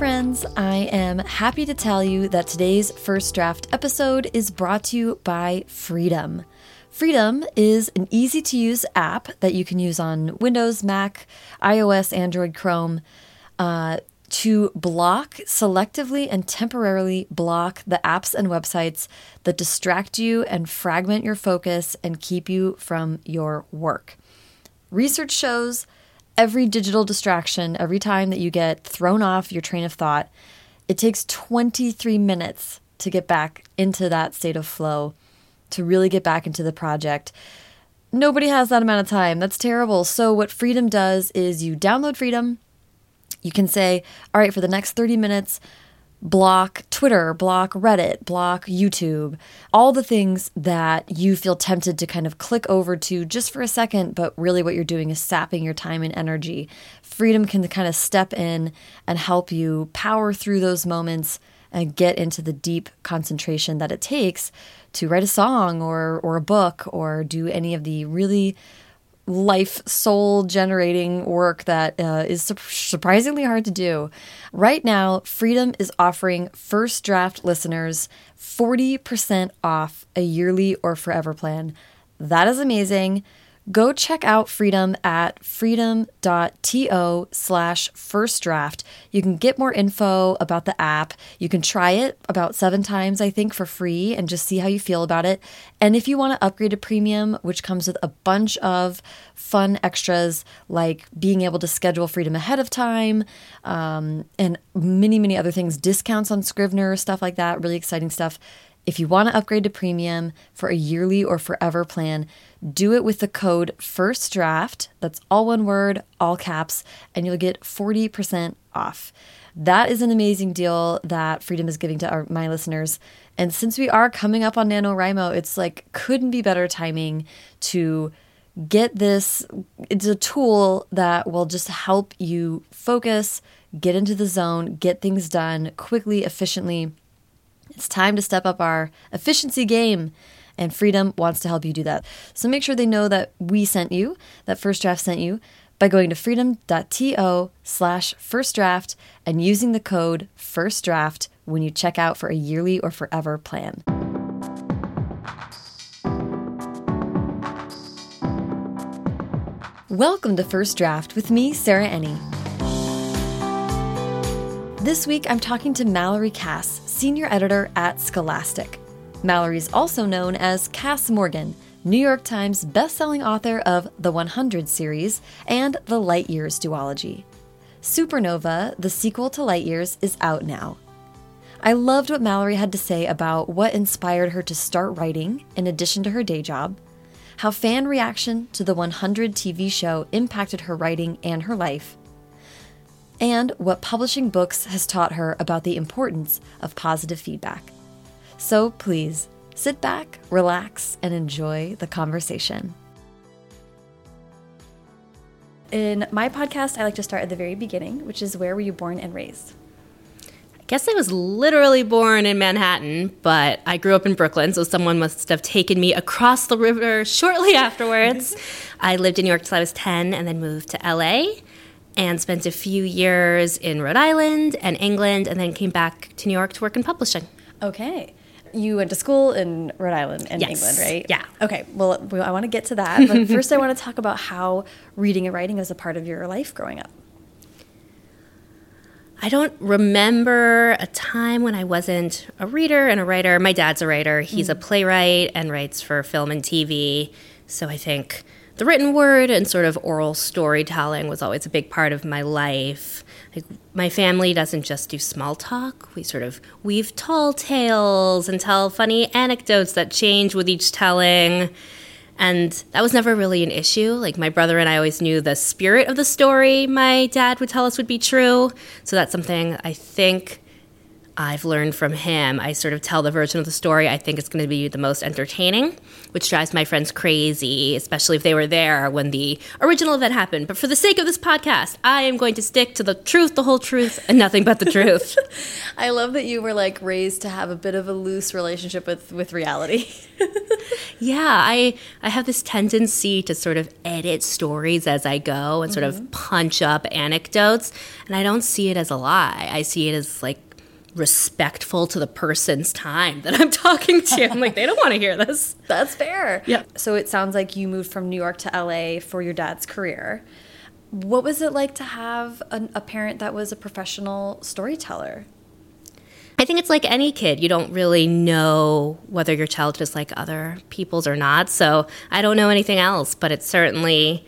friends. I am happy to tell you that today's first draft episode is brought to you by Freedom. Freedom is an easy to use app that you can use on Windows, Mac, iOS, Android, Chrome. Uh, to block, selectively and temporarily block the apps and websites that distract you and fragment your focus and keep you from your work. Research shows every digital distraction, every time that you get thrown off your train of thought, it takes 23 minutes to get back into that state of flow, to really get back into the project. Nobody has that amount of time. That's terrible. So, what Freedom does is you download Freedom. You can say, all right, for the next 30 minutes, block Twitter, block Reddit, block YouTube, all the things that you feel tempted to kind of click over to just for a second, but really what you're doing is sapping your time and energy. Freedom can kind of step in and help you power through those moments and get into the deep concentration that it takes to write a song or or a book or do any of the really life soul generating work that uh, is su- surprisingly hard to do. Right now, Freedom is offering first draft listeners 40% off a yearly or forever plan. That is amazing go check out Freedom at freedom.to slash first draft. You can get more info about the app. You can try it about seven times, I think, for free and just see how you feel about it. And if you want to upgrade to premium, which comes with a bunch of fun extras like being able to schedule Freedom ahead of time um, and many, many other things, discounts on Scrivener, stuff like that, really exciting stuff. If you want to upgrade to premium for a yearly or forever plan, do it with the code FIRST DRAFT. That's all one word, all caps, and you'll get 40% off. That is an amazing deal that Freedom is giving to our, my listeners. And since we are coming up on NaNoWriMo, it's like couldn't be better timing to get this. It's a tool that will just help you focus, get into the zone, get things done quickly, efficiently. It's time to step up our efficiency game and Freedom wants to help you do that. So make sure they know that we sent you, that First Draft sent you, by going to freedom.to slash first draft and using the code first draft when you check out for a yearly or forever plan. Welcome to First Draft with me, Sarah Enni. This week I'm talking to Mallory Kass, senior editor at Scholastic. Mallory is also known as Kass Morgan, New York Times bestselling author of the 100 series and the Light Years duology. Supernova, the sequel to Light Years, is out now. I loved what Mallory had to say about what inspired her to start writing in addition to her day job, how fan reaction to the 100 TV show impacted her writing and her life, and what publishing books has taught her about the importance of positive feedback. So please sit back, relax, and enjoy the conversation. In my podcast, I like to start at the very beginning, which is where were you born and raised? I guess I was literally born in Manhattan, but I grew up in Brooklyn, so someone must have taken me across the river shortly afterwards. I lived in New York till I was 10 and then moved to LA and spent a few years in Rhode Island and England and then came back to New York to work in publishing. Okay you went to school in Rhode Island and yes. England, right? Yeah. Okay. Well, I want to get to that, but first, I want to talk about how reading and writing was a part of your life growing up. I don't remember a time when I wasn't a reader and a writer. My dad's a writer. He's mm. a playwright and writes for film and TV. So I think the written word and sort of oral storytelling was always a big part of my life. Like, my family doesn't just do small talk. We sort of weave tall tales and tell funny anecdotes that change with each telling. And that was never really an issue. Like, my brother and I always knew the spirit of the story my dad would tell us would be true. So that's something I think I've learned from him. I sort of tell the version of the story I think is going to be the most entertaining, which drives my friends crazy, especially if they were there when the original event happened. But for the sake of this podcast, I am going to stick to the truth, the whole truth, and nothing but the truth. I love that you were like raised to have a bit of a loose relationship with with reality. yeah, I I have this tendency to sort of edit stories as I go and sort mm-hmm. of punch up anecdotes, and I don't see it as a lie. I see it as like respectful to the person's time that I'm talking to. I'm like, they don't want to hear this. That's fair. Yeah. So it sounds like you moved from New York to LA for your dad's career. What was it like to have a, a parent that was a professional storyteller? I think it's like any kid. You don't really know whether your child is like other people's or not. So I don't know anything else, but it's certainly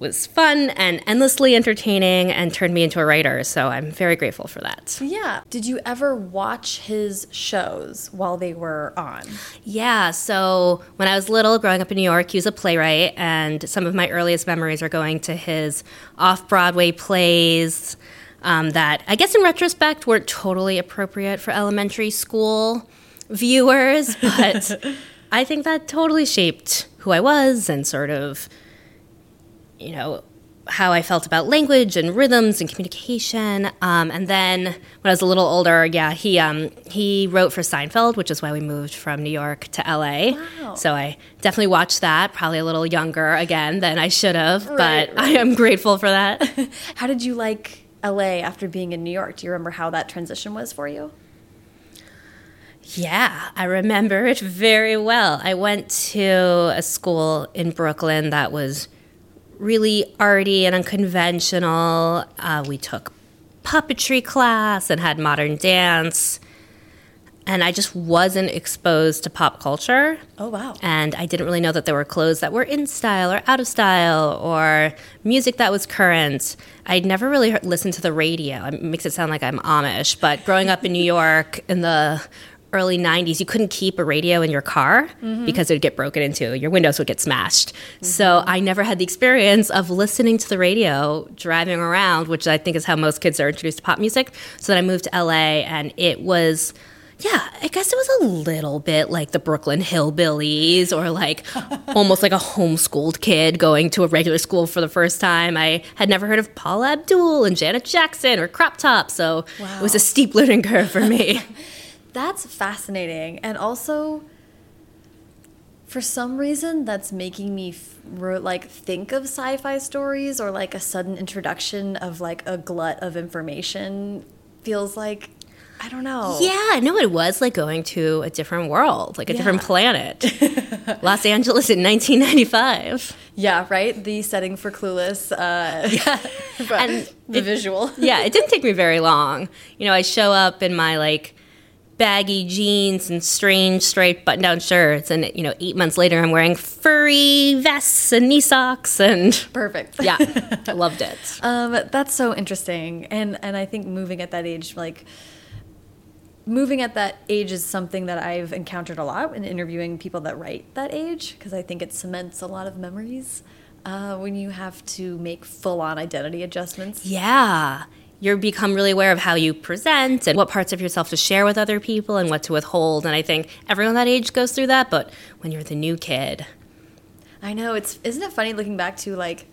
was fun and endlessly entertaining and turned me into a writer. So I'm very grateful for that. Yeah. Did you ever watch his shows while they were on? Yeah. So when I was little, growing up in New York, he was a playwright, and some of my earliest memories are going to his off Broadway plays. Um, that I guess in retrospect weren't totally appropriate for elementary school viewers, but I think that totally shaped who I was and sort of you know, how I felt about language and rhythms and communication. Um, and then when I was a little older, yeah, he um, he wrote for Seinfeld, which is why we moved from New York to LA. Wow. So I definitely watched that, probably a little younger again than I should have, right, but right. I am grateful for that. how did you like LA after being in New York? Do you remember how that transition was for you? Yeah, I remember it very well. I went to a school in Brooklyn that was really arty and unconventional. Uh, we took puppetry class and had modern dance. And I just wasn't exposed to pop culture. Oh, wow. And I didn't really know that there were clothes that were in style or out of style or music that was current. I'd never really listened to the radio. It makes it sound like I'm Amish, but growing up in New York in the early 90s you couldn't keep a radio in your car mm-hmm. because it would get broken into your windows would get smashed mm-hmm. so i never had the experience of listening to the radio driving around which i think is how most kids are introduced to pop music so then i moved to la and it was yeah, I guess it was a little bit like the Brooklyn Hillbillies or like almost like a homeschooled kid going to a regular school for the first time. I had never heard of Paula Abdul and Janet Jackson or Crop Top, so wow. it was a steep learning curve for me. That's fascinating. And also, for some reason, that's making me like think of sci-fi stories or like a sudden introduction of like a glut of information feels like I don't know. Yeah, no, it was like going to a different world, like a yeah. different planet. Los Angeles in 1995. Yeah, right. The setting for Clueless. Uh, yeah, and the it, visual. yeah, it didn't take me very long. You know, I show up in my like baggy jeans and strange striped button down shirts. And, you know, eight months later, I'm wearing furry vests and knee socks and. Perfect. Yeah. I loved it. Um, that's so interesting. And, and I think moving at that age, like, moving at that age is something that I've encountered a lot in interviewing people that write that age because I think it cements a lot of memories uh, when you have to make full on identity adjustments. Yeah you become really aware of how you present and what parts of yourself to share with other people and what to withhold. And I think everyone that age goes through that, but when you're the new kid. I know, it's isn't it funny looking back to like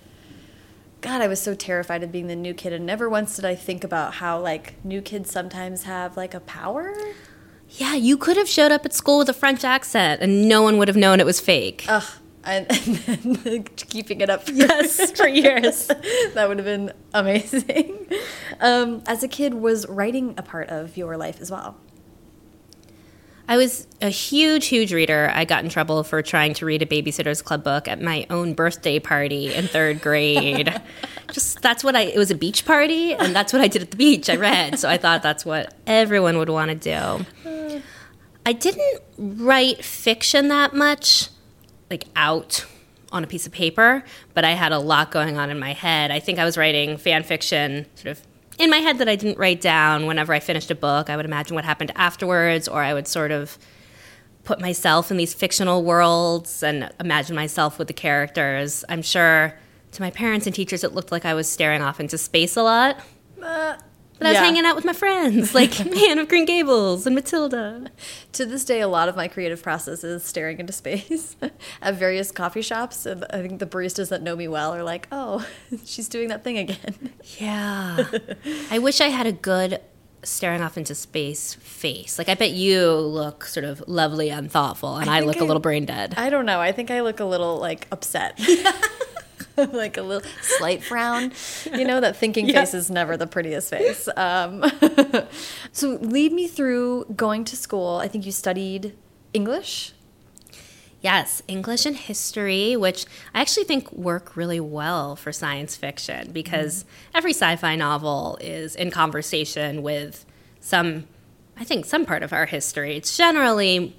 God, I was so terrified of being the new kid and never once did I think about how like new kids sometimes have like a power. Yeah, you could have showed up at school with a French accent and no one would have known it was fake. Ugh and, and then keeping it up for, yes, for years. that would have been amazing. Um, as a kid, was writing a part of your life as well? I was a huge, huge reader. I got in trouble for trying to read a Babysitter's Club book at my own birthday party in third grade. Just that's what I, it was a beach party, and that's what I did at the beach. I read. So I thought that's what everyone would want to do. I didn't write fiction that much like out on a piece of paper, but I had a lot going on in my head. I think I was writing fan fiction sort of in my head that I didn't write down. Whenever I finished a book, I would imagine what happened afterwards, or I would sort of put myself in these fictional worlds and imagine myself with the characters. I'm sure to my parents and teachers, it looked like I was staring off into space a lot. Uh, But I was Yeah. hanging out with my friends, like Anne of Green Gables and Matilda. To this day, a lot of my creative process is staring into space at various coffee shops. And I think the baristas that know me well are like, oh, she's doing that thing again. Yeah. I wish I had a good staring off into space face. Like, I bet you look sort of lovely and thoughtful, and I, think look a I- little brain dead. I don't know. I think I look a little like upset. like a little slight frown. You know, that thinking Yeah. face is never the prettiest face. Um, so, lead me through going to school. I think you studied English. Yes, English and history, which I actually think work really well for science fiction because every sci fi novel is in conversation with some, I think, some part of our history. It's generally,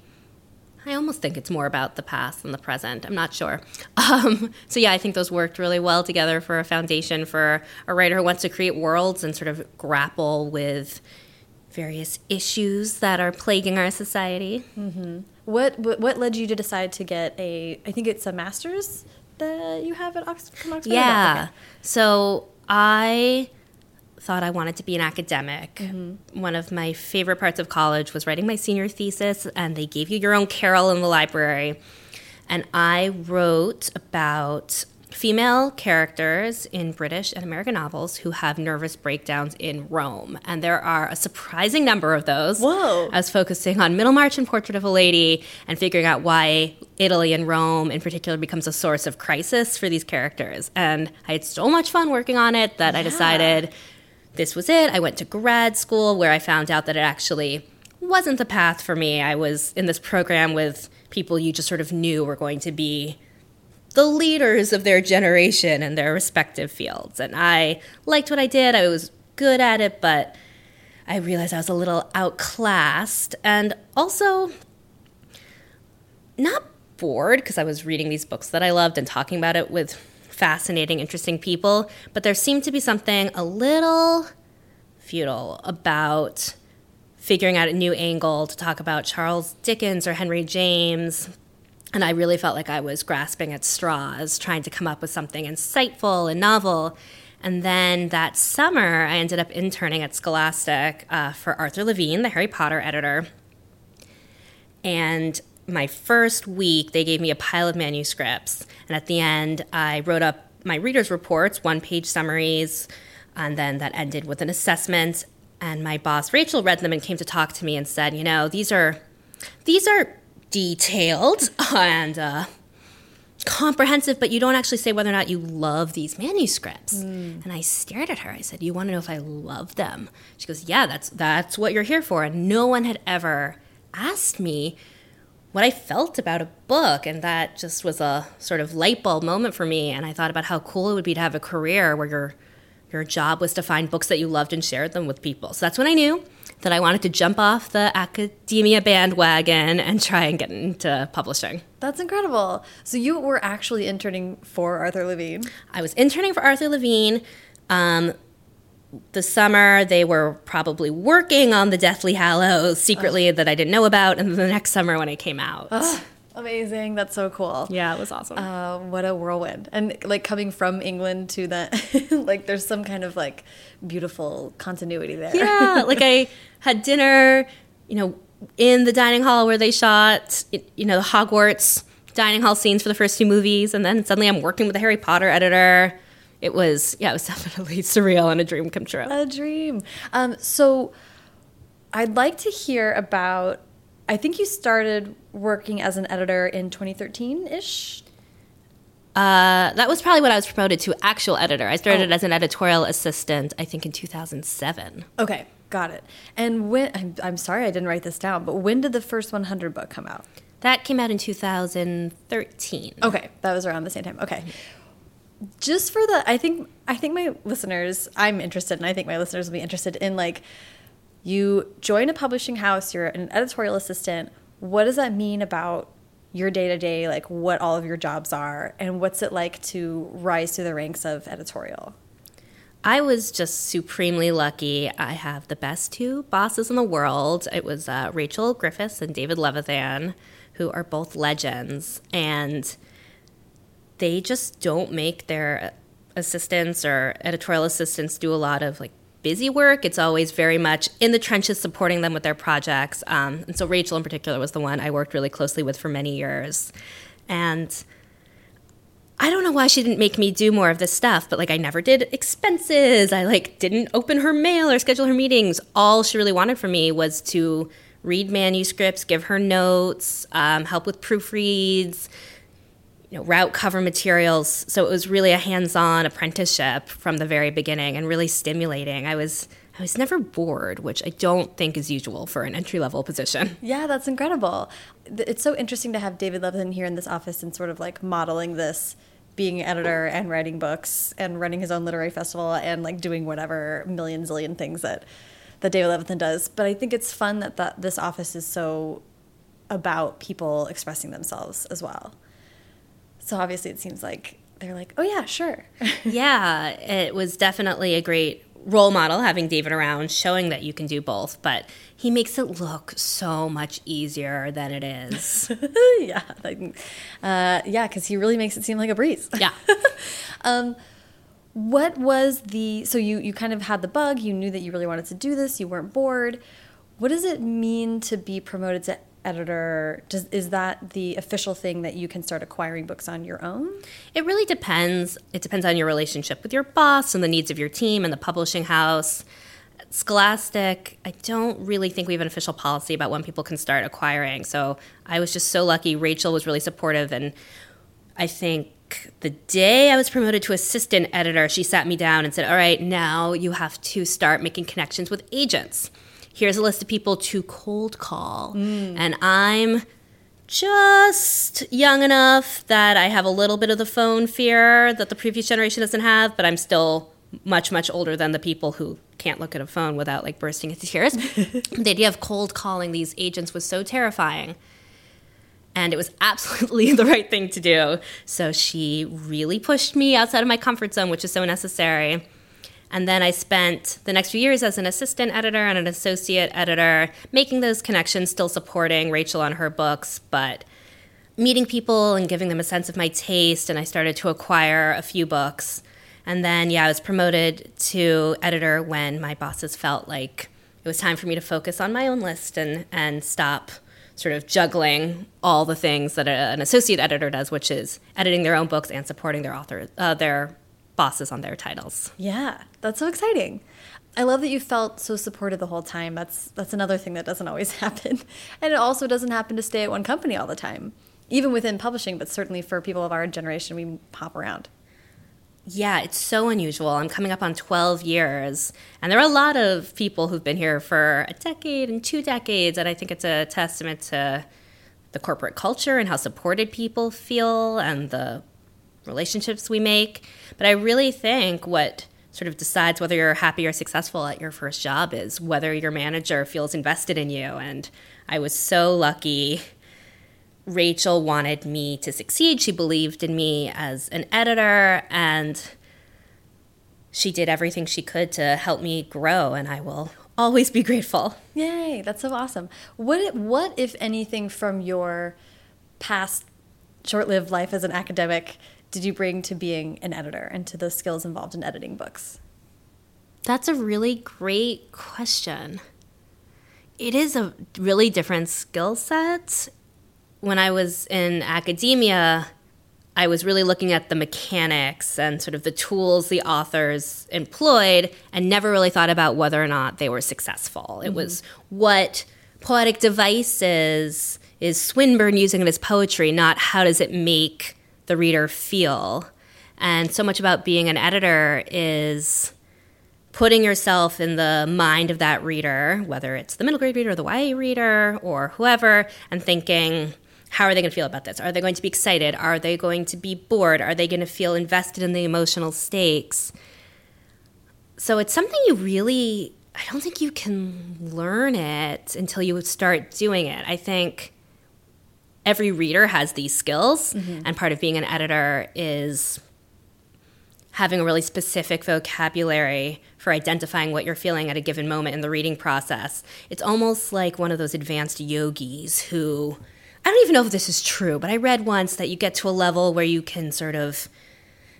I almost think it's more about the past than the present. I'm not sure. Um, so, yeah, I think those worked really well together for a foundation for a writer who wants to create worlds and sort of grapple with various issues that are plaguing our society. What, what what led you to decide to get a? I think it's a master's that you have at Oxford. Oxford Yeah. Okay. So I thought I wanted to be an academic. Mm-hmm. One of my favorite parts of college was writing my senior thesis, and they gave you your own carol in the library. And I wrote about female characters in British and American novels who have nervous breakdowns in Rome. And there are a surprising number of those. Whoa. I was focusing on Middlemarch and Portrait of a Lady and figuring out why Italy and Rome in particular becomes a source of crisis for these characters. And I had so much fun working on it that I decided this was it. I went to grad school where I found out that it actually wasn't the path for me. I was in this program with people you just sort of knew were going to be the leaders of their generation and their respective fields. And I liked what I did. I was good at it, but I realized I was a little outclassed and also not bored because I was reading these books that I loved and talking about it with fascinating, interesting people. But there seemed to be something a little futile about figuring out a new angle to talk about Charles Dickens or Henry James. And I really felt like I was grasping at straws, trying to come up with something insightful and novel. And then that summer, I ended up interning at Scholastic uh, for Arthur Levine, the Harry Potter editor. And my first week, they gave me a pile of manuscripts. And at the end, I wrote up my readers' reports, one page summaries, and then that ended with an assessment. And my boss, Rachel, read them and came to talk to me and said, You know, these are. These are detailed and uh, comprehensive, but you don't actually say whether or not you love these manuscripts. And I stared at her. I said, "You want to know if I love them?" She goes, "Yeah, that's that's what you're here for." And no one had ever asked me what I felt about a book, and that just was a sort of light bulb moment for me. And I thought about how cool it would be to have a career where your your job was to find books that you loved and shared them with people. So that's when I knew that I wanted to jump off the academia bandwagon and try and get into publishing. That's incredible. So you were actually interning for Arthur Levine. I was interning for Arthur Levine. Um, the summer, they were probably working on the Deathly Hallows secretly that I didn't know about. And then the next summer, when it came out, Amazing. That's so cool. yeah, it was awesome. Uh, what a whirlwind. And like coming from England to that, like there's some kind of like beautiful continuity there. yeah, like I had dinner, you know, in the dining hall where they shot, you know, the Hogwarts dining hall scenes for the first two movies, and then suddenly I'm working with the Harry Potter editor. It was, yeah, it was definitely surreal and a dream come true. A dream. Um, so I'd like to hear about, I think you started working as an editor in 2013 ish. Uh, that was probably when I was promoted to actual editor. I started Oh. as an editorial assistant, I think, in 2007. Okay, got it. And when, I'm, I'm sorry I didn't write this down, but when did the first 100 book come out? That came out in 2013. Okay, that was around the same time. Okay. Just for the I think I think my listeners I'm interested and I think my listeners will be interested in like you join a publishing house, you're an editorial assistant. What does that mean about your day to day, like what all of your jobs are, and what's it like to rise through the ranks of editorial? I was just supremely lucky. I have the best two bosses in the world. It was uh, Rachel Griffiths and David Levithan, who are both legends, and they just don't make their assistants or editorial assistants do a lot of like busy work. It's always very much in the trenches supporting them with their projects. Um, and so Rachel, in particular, was the one I worked really closely with for many years. And I don't know why she didn't make me do more of this stuff, but like I never did expenses. I like didn't open her mail or schedule her meetings. All she really wanted from me was to read manuscripts, give her notes, um, help with proofreads, you know, route cover materials. So it was really a hands-on apprenticeship from the very beginning and really stimulating. I was I was never bored, which I don't think is usual for an entry level position. Yeah, that's incredible. It's so interesting to have David Levithan in this office and sort of like modeling this being an editor and writing books and running his own literary festival and like doing whatever million zillion things that that David Levithan does. But I think it's fun that, that this office is so about people expressing themselves as well. So obviously, it seems like they're like, oh, yeah, sure. yeah, it was definitely a great role model having David around, showing that you can do both. But he makes it look so much easier than it is. yeah. Uh, yeah, because he really makes it seem like a breeze. Yeah. um, what was the so you you kind of had the bug you knew that you really wanted to do this you weren't bored what does it mean to be promoted to editor does is that the official thing that you can start acquiring books on your own? It really depends. It depends on your relationship with your boss and the needs of your team and the publishing house. Scholastic i don't really think we have an official policy about when people can start acquiring. So i was just so lucky. Rachel was really supportive. And i think the day I was promoted to assistant editor, she sat me down and said, All right, now you have to start making connections with agents here's a list of people to cold call. Mm. And I'm just young enough that I have a little bit of the phone fear that the previous generation doesn't have, but I'm still much, much older than the people who can't look at a phone without like bursting into tears. the idea of cold calling these agents was so terrifying. And it was absolutely the right thing to do. So she really pushed me outside of my comfort zone, which is so necessary. And then I spent the next few years as an assistant editor and an associate editor, making those connections, still supporting Rachel on her books, but meeting people and giving them a sense of my taste. And I started to acquire a few books. And then, yeah, I was promoted to editor when my bosses felt like it was time for me to focus on my own list and, and stop sort of juggling all the things that a, an associate editor does, which is editing their own books and supporting their author, uh, their bosses on their titles. Yeah, that's so exciting. I love that you felt so supported the whole time. That's that's another thing that doesn't always happen. And it also doesn't happen to stay at one company all the time. Even within publishing, but certainly for people of our generation, we pop around. Yeah, it's so unusual. I'm coming up on 12 years, and there are a lot of people who've been here for a decade and two decades, and I think it's a testament to the corporate culture and how supported people feel and the relationships we make. But I really think what sort of decides whether you're happy or successful at your first job is whether your manager feels invested in you. And I was so lucky. Rachel wanted me to succeed. She believed in me as an editor, and she did everything she could to help me grow. And I will always be grateful. Yay, that's so awesome. What, what if anything, from your past short lived life as an academic did you bring to being an editor and to the skills involved in editing books? That's a really great question. It is a really different skill set. When I was in academia, I was really looking at the mechanics and sort of the tools the authors employed and never really thought about whether or not they were successful. It mm -hmm. was what poetic devices is Swinburne using in his poetry, not how does it make the reader feel. And so much about being an editor is putting yourself in the mind of that reader, whether it's the middle grade reader or the YA reader or whoever, and thinking, how are they going to feel about this? Are they going to be excited? Are they going to be bored? Are they going to feel invested in the emotional stakes? So it's something you really, I don't think you can learn it until you start doing it. I think every reader has these skills, mm-hmm. and part of being an editor is having a really specific vocabulary for identifying what you're feeling at a given moment in the reading process. It's almost like one of those advanced yogis who I don't even know if this is true, but I read once that you get to a level where you can sort of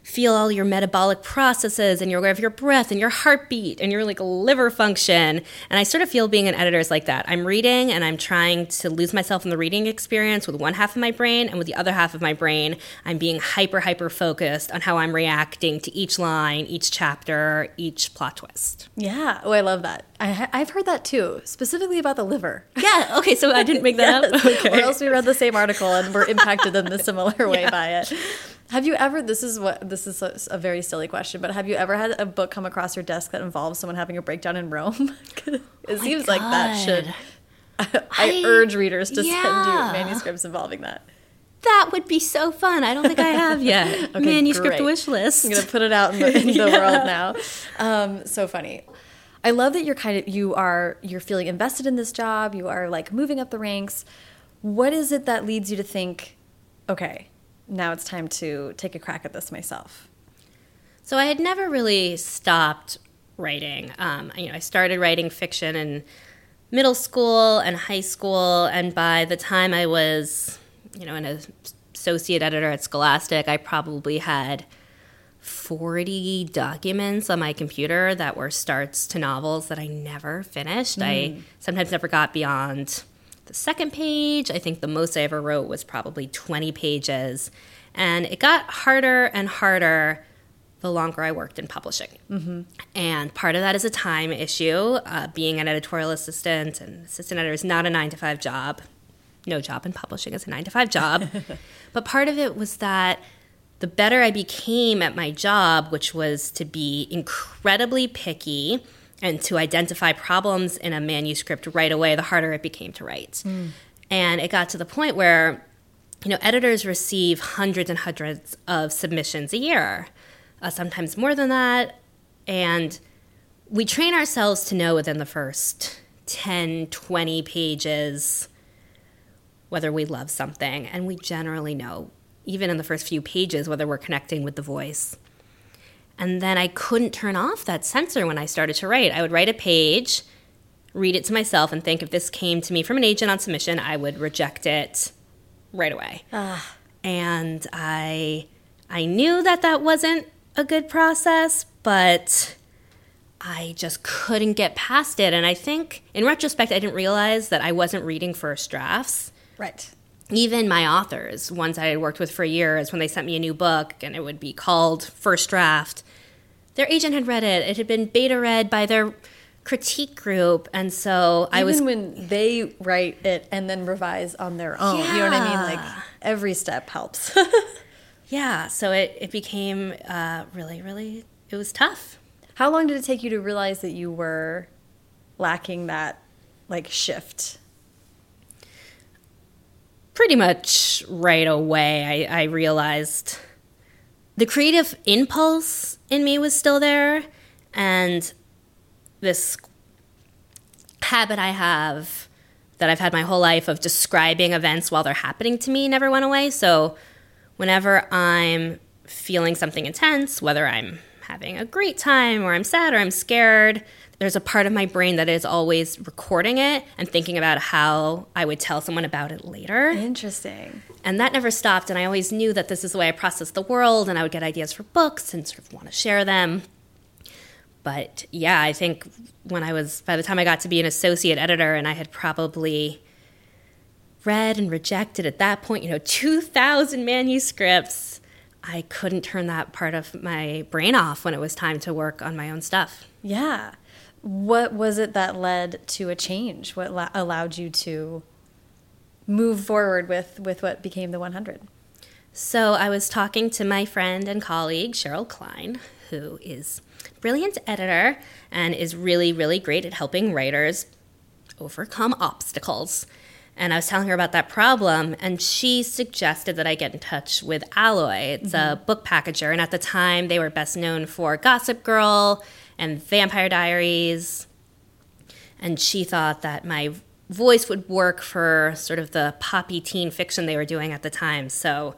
feel all your metabolic processes and you're aware of your breath and your heartbeat and your like liver function. And I sort of feel being an editor is like that. I'm reading and I'm trying to lose myself in the reading experience with one half of my brain, and with the other half of my brain, I'm being hyper, hyper focused on how I'm reacting to each line, each chapter, each plot twist. Yeah. Oh, I love that. I, I've heard that too, specifically about the liver. Yeah. Okay. So I didn't make that Yes. up. Okay. Or else we read the same article and were impacted in a similar way by it. Have you ever? This is what this is a, a very silly question, but have you ever had a book come across your desk that involves someone having a breakdown in Rome? it seems like that should. I, I- urge readers to send you manuscripts involving that. That would be so fun. I don't think I have yet. Manuscript great. wish list. I'm gonna put it out in the, in the world now. Um, so funny. I love that you're kind of you are you're feeling invested in this job. You are like moving up the ranks. What is it that leads you to think, okay, now it's time to take a crack at this myself? So I had never really stopped writing. Um, you know, I started writing fiction in middle school and high school, and by the time I was, you know, an associate editor at Scholastic, I probably had 40 documents on my computer that were starts to novels that I never finished. I sometimes never got beyond the second page. I think the most I ever wrote was probably 20 pages. And it got harder and harder the longer I worked in publishing. And part of that is a time issue. Uh, being an editorial assistant and assistant editor is not a nine to five job. No job in publishing is a nine to five job. but part of it was that the better I became at my job, which was to be incredibly picky and to identify problems in a manuscript right away, the harder it became to write. And it got to the point where, you know, editors receive hundreds and hundreds of submissions a year, uh, sometimes more than that. And we train ourselves to know within the first 10, 20 pages whether we love something. And we generally know, even in the first few pages, whether we're connecting with the voice. And then I couldn't turn off that sensor when I started to write. I would write a page, read it to myself, and think if this came to me from an agent on submission, I would reject it right away. Ah. And I, I knew that that wasn't a good process, but I just couldn't get past it. And I think, in retrospect, I didn't realize that I wasn't reading first drafts Right. even my authors, ones I had worked with for years, when they sent me a new book and it would be called First Draft, their agent had read it. It had been beta read by their critique group. And so I was Even when they write it and then revise on their own. You know what I mean? Like every step helps. Yeah, so it, it became uh, really, really, it was tough. How long did it take you to realize that you were lacking that like shift? pretty much right away, I, I realized the creative impulse in me was still there, and this habit I have that I've had my whole life of describing events while they're happening to me never went away. So, whenever I'm feeling something intense, whether I'm having a great time or I'm sad or I'm scared, there's a part of my brain that is always recording it and thinking about how I would tell someone about it later. Interesting. And that never stopped. And I always knew that this is the way I process the world, and I would get ideas for books and sort of want to share them. But yeah, I think when I was, by the time I got to be an associate editor, and I had probably read and rejected at that point, you know, 2,000 manuscripts, I couldn't turn that part of my brain off when it was time to work on my own stuff. Yeah. What was it that led to a change? What allowed you to move forward with with what became the 100? So I was talking to my friend and colleague Cheryl Klein, who is brilliant editor and is really, really great at helping writers overcome obstacles. And I was telling her about that problem, and she suggested that I get in touch with Alloy. It's a mm-hmm. book packager, and at the time they were best known for Gossip Girl and Vampire Diaries. And she thought that my voice would work for sort of the poppy teen fiction they were doing at the time. So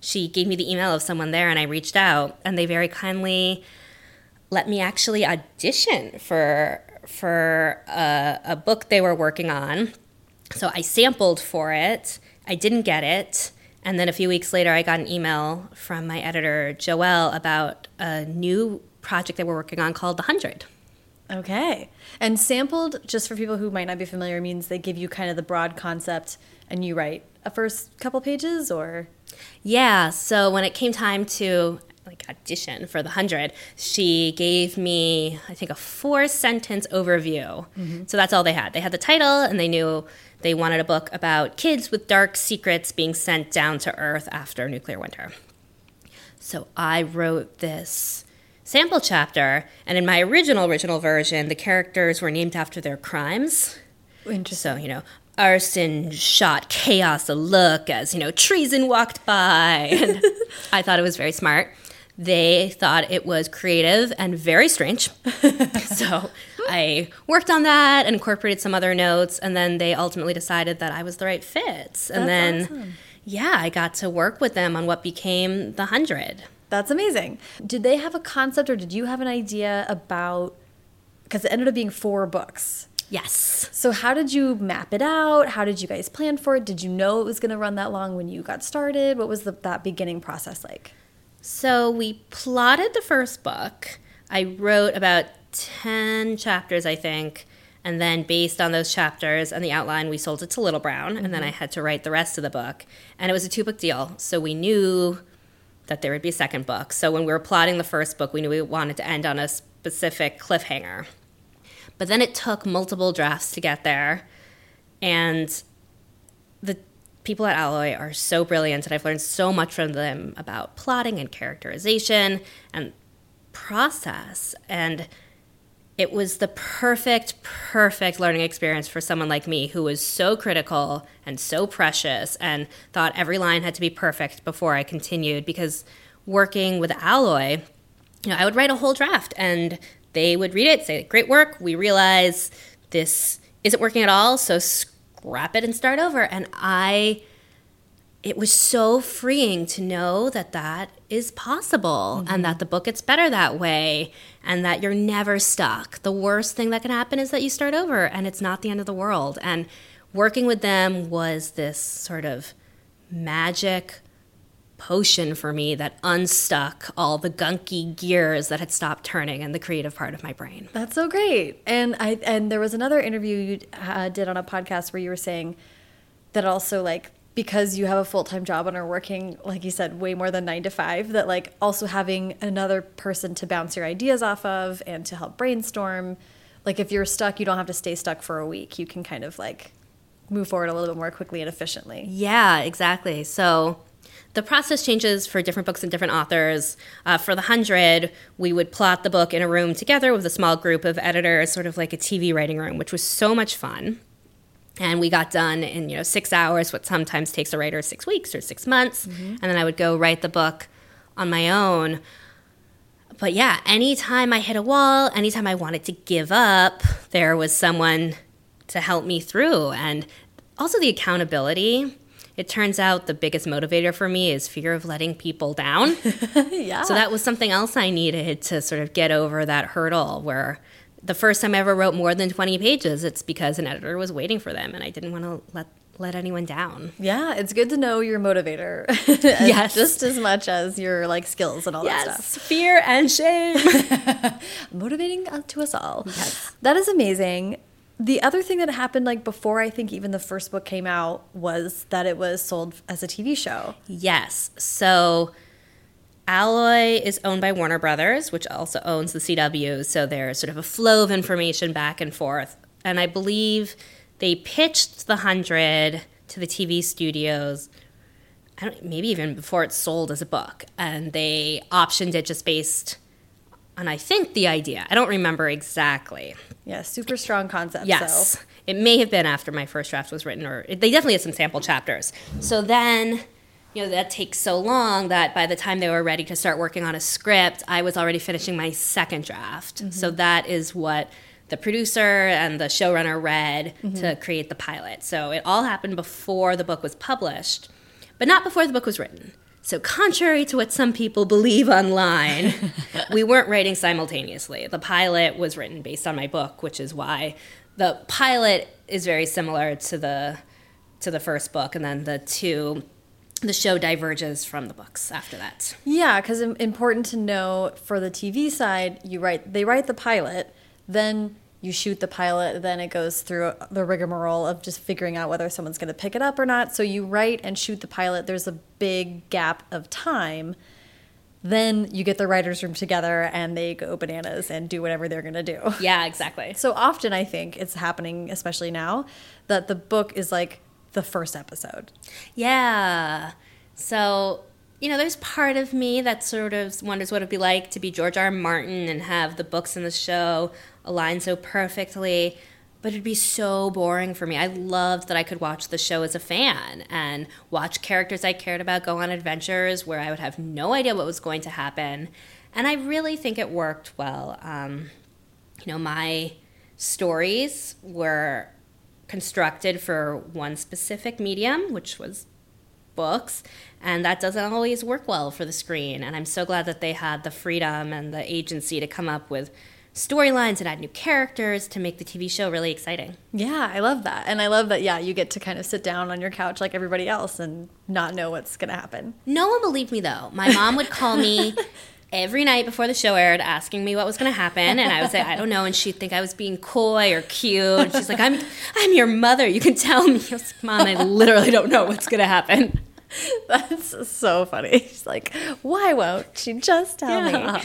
she gave me the email of someone there, and I reached out, and they very kindly let me actually audition for for a, a book they were working on. So I sampled for it. I didn't get it, And then a few weeks later, I got an email from my editor, Joelle, about a new project that we're working on called The Hundred. Okay. And sampled, just for people who might not be familiar, means they give you kind of the broad concept and you write a first couple pages or? Yeah. So when it came time to like audition for the 100 she gave me i think a four sentence overview mm-hmm. so that's all they had they had the title and they knew they wanted a book about kids with dark secrets being sent down to earth after nuclear winter so i wrote this sample chapter and in my original original version the characters were named after their crimes Interesting. So, you know, arson shot chaos a look as, you know, treason walked by. And I thought it was very smart. They thought it was creative and very strange. so I worked on that and incorporated some other notes, and then they ultimately decided that I was the right fit. And That's then, awesome. yeah, I got to work with them on what became the 100. That's amazing. Did they have a concept or did you have an idea about, because it ended up being four books. Yes. So how did you map it out? How did you guys plan for it? Did you know it was going to run that long when you got started? What was the, that beginning process like? So we plotted the first book. I wrote about 10 chapters, I think. And then, based on those chapters and the outline, we sold it to Little Brown. And then mm-hmm. I had to write the rest of the book. And it was a two book deal. So we knew that there would be a second book. So when we were plotting the first book, we knew we wanted to end on a specific cliffhanger. But then it took multiple drafts to get there. And the people at Alloy are so brilliant, and I've learned so much from them about plotting and characterization and process. And it was the perfect, perfect learning experience for someone like me who was so critical and so precious and thought every line had to be perfect before I continued. Because working with Alloy, you know, I would write a whole draft and they would read it, say, Great work, we realize this isn't working at all, so scrap it and start over. And I, it was so freeing to know that that is possible mm-hmm. and that the book gets better that way and that you're never stuck. The worst thing that can happen is that you start over and it's not the end of the world. And working with them was this sort of magic potion for me that unstuck all the gunky gears that had stopped turning in the creative part of my brain. That's so great. And I and there was another interview you uh, did on a podcast where you were saying that also like because you have a full-time job and are working like you said way more than 9 to 5 that like also having another person to bounce your ideas off of and to help brainstorm like if you're stuck you don't have to stay stuck for a week you can kind of like move forward a little bit more quickly and efficiently yeah exactly so the process changes for different books and different authors. Uh, for the hundred, we would plot the book in a room together with a small group of editors, sort of like a TV writing room, which was so much fun. And we got done in you know six hours, what sometimes takes a writer six weeks or six months. Mm-hmm. And then I would go write the book on my own. But yeah, anytime I hit a wall, anytime I wanted to give up, there was someone to help me through. And also the accountability it turns out the biggest motivator for me is fear of letting people down. yeah. So that was something else I needed to sort of get over that hurdle where the first time I ever wrote more than 20 pages, it's because an editor was waiting for them and I didn't want to let let anyone down. Yeah, it's good to know your motivator. yes. Just as much as your like skills and all yes. that stuff. Fear and shame. Motivating uh, to us all. Yes. That is amazing. The other thing that happened, like before I think even the first book came out, was that it was sold as a TV show. Yes. So Alloy is owned by Warner Brothers, which also owns the CW. So there's sort of a flow of information back and forth. And I believe they pitched the 100 to the TV studios. I don't maybe even before it sold as a book, and they optioned it just based on I think the idea. I don't remember exactly. Yeah, super strong concept. Yes. So. It may have been after my first draft was written, or they definitely had some sample chapters. So then, you know, that takes so long that by the time they were ready to start working on a script, I was already finishing my second draft. Mm-hmm. So that is what the producer and the showrunner read mm-hmm. to create the pilot. So it all happened before the book was published, but not before the book was written. So, contrary to what some people believe online, we weren't writing simultaneously. The pilot was written based on my book, which is why the pilot is very similar to the to the first book, and then the two the show diverges from the books after that. Yeah, because important to know for the TV side, you write they write the pilot, then you shoot the pilot, then it goes through the rigmarole of just figuring out whether someone's going to pick it up or not. So you write and shoot the pilot. There's a big gap of time. Then you get the writers' room together and they go bananas and do whatever they're going to do. Yeah, exactly. So often I think it's happening, especially now, that the book is like the first episode. Yeah. So, you know, there's part of me that sort of wonders what it'd be like to be George R. R. Martin and have the books and the show align so perfectly. But it'd be so boring for me. I loved that I could watch the show as a fan and watch characters I cared about go on adventures where I would have no idea what was going to happen. And I really think it worked well. Um, you know, my stories were constructed for one specific medium, which was books, and that doesn't always work well for the screen. And I'm so glad that they had the freedom and the agency to come up with storylines and add new characters to make the TV show really exciting. Yeah, I love that. And I love that, yeah, you get to kind of sit down on your couch like everybody else and not know what's going to happen. No one believed me, though. My mom would call me every night before the show aired asking me what was going to happen and i would say i don't know and she'd think i was being coy or cute. And she's like i'm i'm your mother. You can tell me. I was like, mom i literally don't know what's going to happen. That's so funny. She's like why won't she just tell yeah. me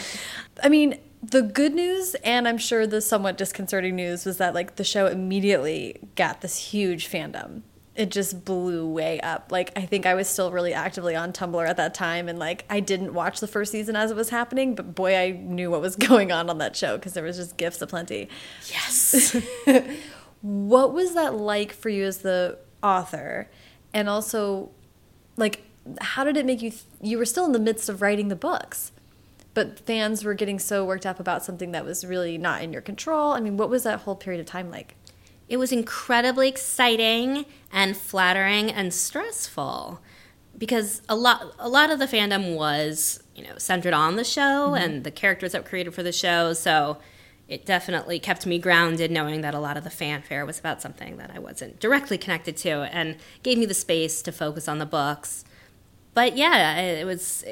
i mean the good news and i'm sure the somewhat disconcerting news was that like the show immediately got this huge fandom it just blew way up. Like I think I was still really actively on Tumblr at that time and like I didn't watch the first season as it was happening, but boy I knew what was going on on that show because there was just gifts aplenty. Yes. what was that like for you as the author? And also like how did it make you you were still in the midst of writing the books? But fans were getting so worked up about something that was really not in your control. I mean, what was that whole period of time like? It was incredibly exciting and flattering and stressful because a lot a lot of the fandom was, you know, centered on the show mm -hmm. and the characters that were created for the show, so it definitely kept me grounded knowing that a lot of the fanfare was about something that I wasn't directly connected to and gave me the space to focus on the books. But yeah, it was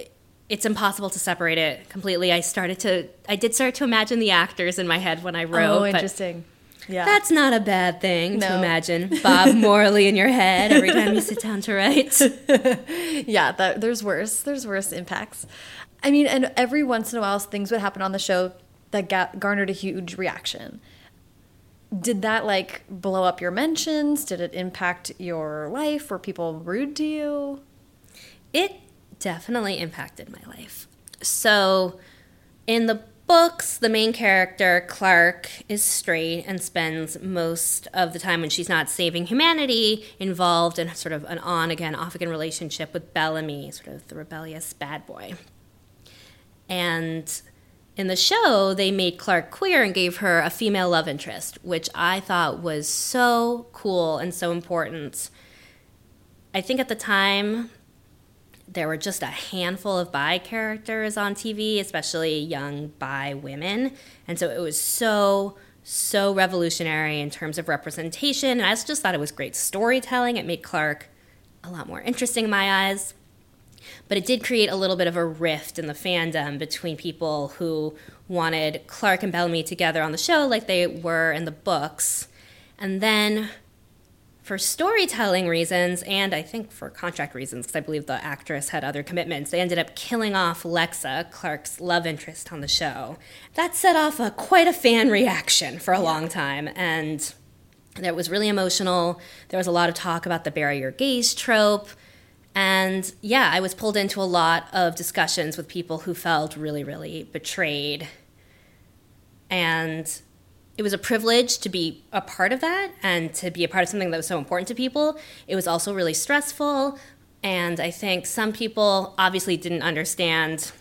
it's impossible to separate it completely. I started to I did start to imagine the actors in my head when I wrote. Oh, interesting. Yeah. That's not a bad thing no. to imagine Bob Morley in your head every time you sit down to write. yeah, that, there's worse. There's worse impacts. I mean, and every once in a while, things would happen on the show that got, garnered a huge reaction. Did that like blow up your mentions? Did it impact your life? Were people rude to you? It definitely impacted my life. So, in the books, the main character, Clarke, is straight and spends most of the time when she's not saving humanity involved in sort of an on again, off again relationship with Bellamy, sort of the rebellious bad boy. And in the show, they made Clarke queer and gave her a female love interest, which I thought was so cool and so important. I think at the time, there were just a handful of bi characters on TV, especially young bi women. And so it was so, so revolutionary in terms of representation. And I just thought it was great storytelling. It made Clarke a lot more interesting in my eyes. But it did create a little bit of a rift in the fandom between people who wanted Clarke and Bellamy together on the show like they were in the books. And then for storytelling reasons and I think for contract reasons, because I believe the actress had other commitments, they ended up killing off Lexa, Clarke's love interest on the show. That set off a, quite a fan reaction for a yeah. long time, and it was really emotional. There was a lot of talk about the bury your gays trope. And yeah, I was pulled into a lot of discussions with people who felt really, really betrayed. And it was a privilege to be a part of that and to be a part of something that was so important to people. It was also really stressful. And I think some people obviously didn't understand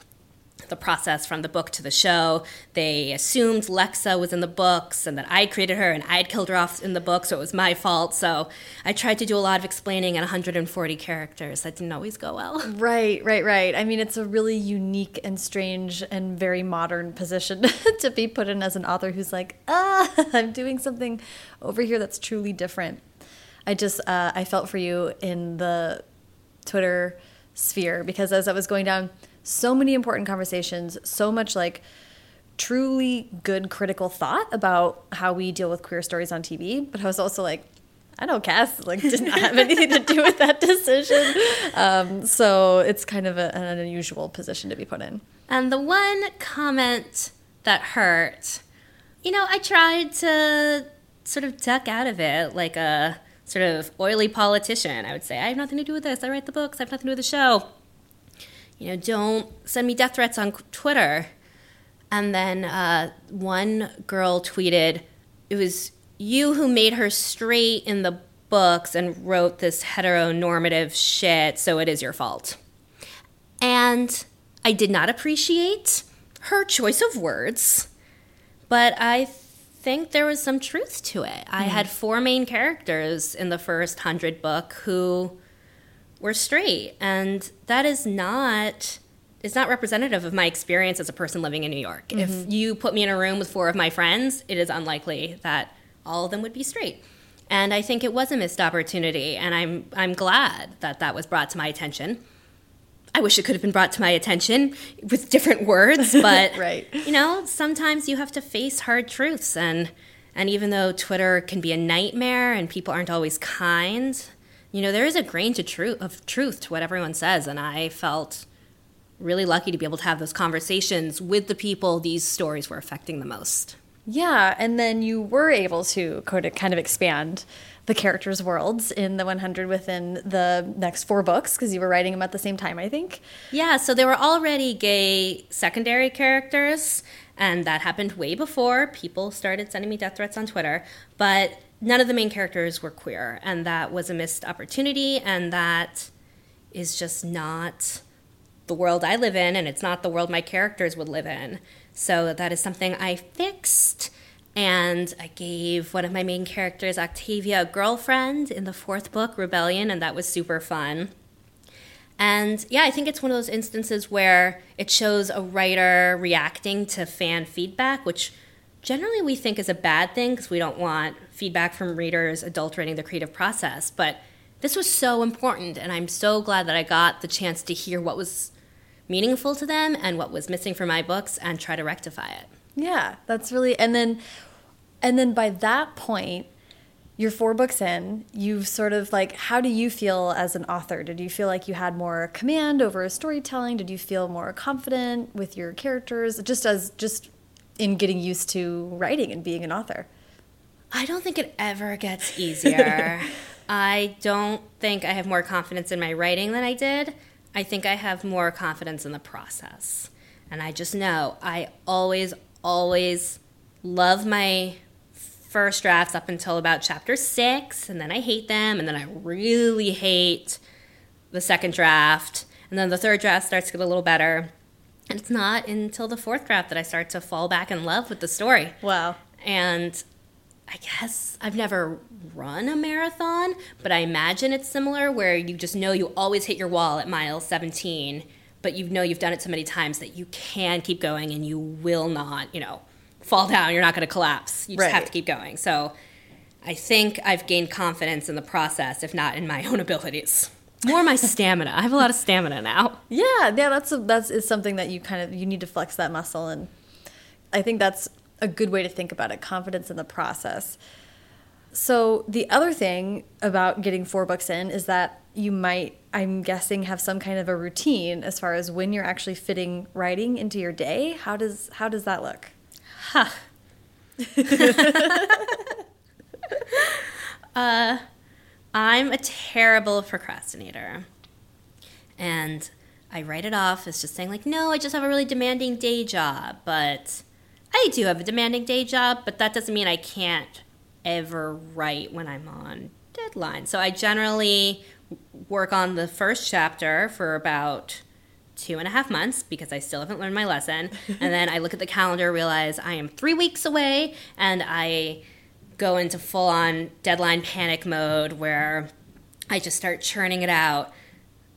the process from the book to the show. They assumed Lexa was in the books and that I created her and I had killed her off in the book, so it was my fault. So I tried to do a lot of explaining at 140 characters. That didn't always go well. Right, right, right. I mean, it's a really unique and strange and very modern position to be put in as an author who's like, ah, I'm doing something over here that's truly different. I just, uh, I felt for you in the Twitter sphere because as I was going down, so many important conversations, so much like truly good critical thought about how we deal with queer stories on TV. But I was also like, I know Kass like didn't have anything to do with that decision. Um, so it's kind of a, an unusual position to be put in. And the one comment that hurt, you know, I tried to sort of duck out of it like a sort of oily politician. I would say, I have nothing to do with this. I write the books. I have nothing to do with the show. You know, don't send me death threats on Twitter. And then uh, one girl tweeted, it was you who made her straight in the books and wrote this heteronormative shit, so it is your fault. And I did not appreciate her choice of words, but I think there was some truth to it. I had four main characters in the first hundred book who were straight, and that is not is not representative of my experience as a person living in New York. Mm-hmm. If you put me in a room with four of my friends, it is unlikely that all of them would be straight. And I think it was a missed opportunity, and I'm I'm glad that that was brought to my attention. I wish it could have been brought to my attention with different words, but right. you know, sometimes you have to face hard truths and and even though Twitter can be a nightmare and people aren't always kind, you know, there is a grain to truth of truth to what everyone says and I felt really lucky to be able to have those conversations with the people these stories were affecting the most. Yeah, and then you were able to kind of expand the characters' worlds in the 100 within the next four books because you were writing them at the same time, I think. Yeah, so there were already gay secondary characters, and that happened way before people started sending me death threats on Twitter. But none of the main characters were queer, and that was a missed opportunity, and that is just not the world I live in, and it's not the world my characters would live in. So that is something I fixed and I gave one of my main characters, Octavia, a girlfriend in the fourth book, Rebellion, and that was super fun. And yeah, I think it's one of those instances where it shows a writer reacting to fan feedback, which generally we think is a bad thing because we don't want feedback from readers adulterating the creative process. But this was so important, and I'm so glad that I got the chance to hear what was meaningful to them and what was missing from my books and try to rectify it. Yeah, that's really and then and then by that point you're four books in, you've sort of like how do you feel as an author? Did you feel like you had more command over storytelling? Did you feel more confident with your characters just as just in getting used to writing and being an author? I don't think it ever gets easier. I don't think I have more confidence in my writing than I did. I think I have more confidence in the process. And I just know I always, always love my first drafts up until about chapter six, and then I hate them, and then I really hate the second draft, and then the third draft starts to get a little better. And it's not until the fourth draft that I start to fall back in love with the story. Wow. And I guess I've never run a marathon, but I imagine it's similar where you just know you always hit your wall at mile 17 but you know you've done it so many times that you can keep going and you will not, you know, fall down. You're not going to collapse. You just right. have to keep going. So I think I've gained confidence in the process, if not in my own abilities. More my stamina. I have a lot of stamina now. Yeah, yeah, that's a, that's is something that you kind of you need to flex that muscle, and I think that's a good way to think about it. Confidence in the process. So the other thing about getting four books in is that you might, I'm guessing, have some kind of a routine as far as when you're actually fitting writing into your day. How does how does that look? Huh. uh, I'm a terrible procrastinator, and I write it off as just saying like, no, I just have a really demanding day job, but. I do have a demanding day job, but that doesn't mean I can't ever write when I'm on deadline. So I generally work on the first chapter for about two and a half months because I still haven't learned my lesson. and then I look at the calendar, realize I am three weeks away, and I go into full on deadline panic mode where I just start churning it out.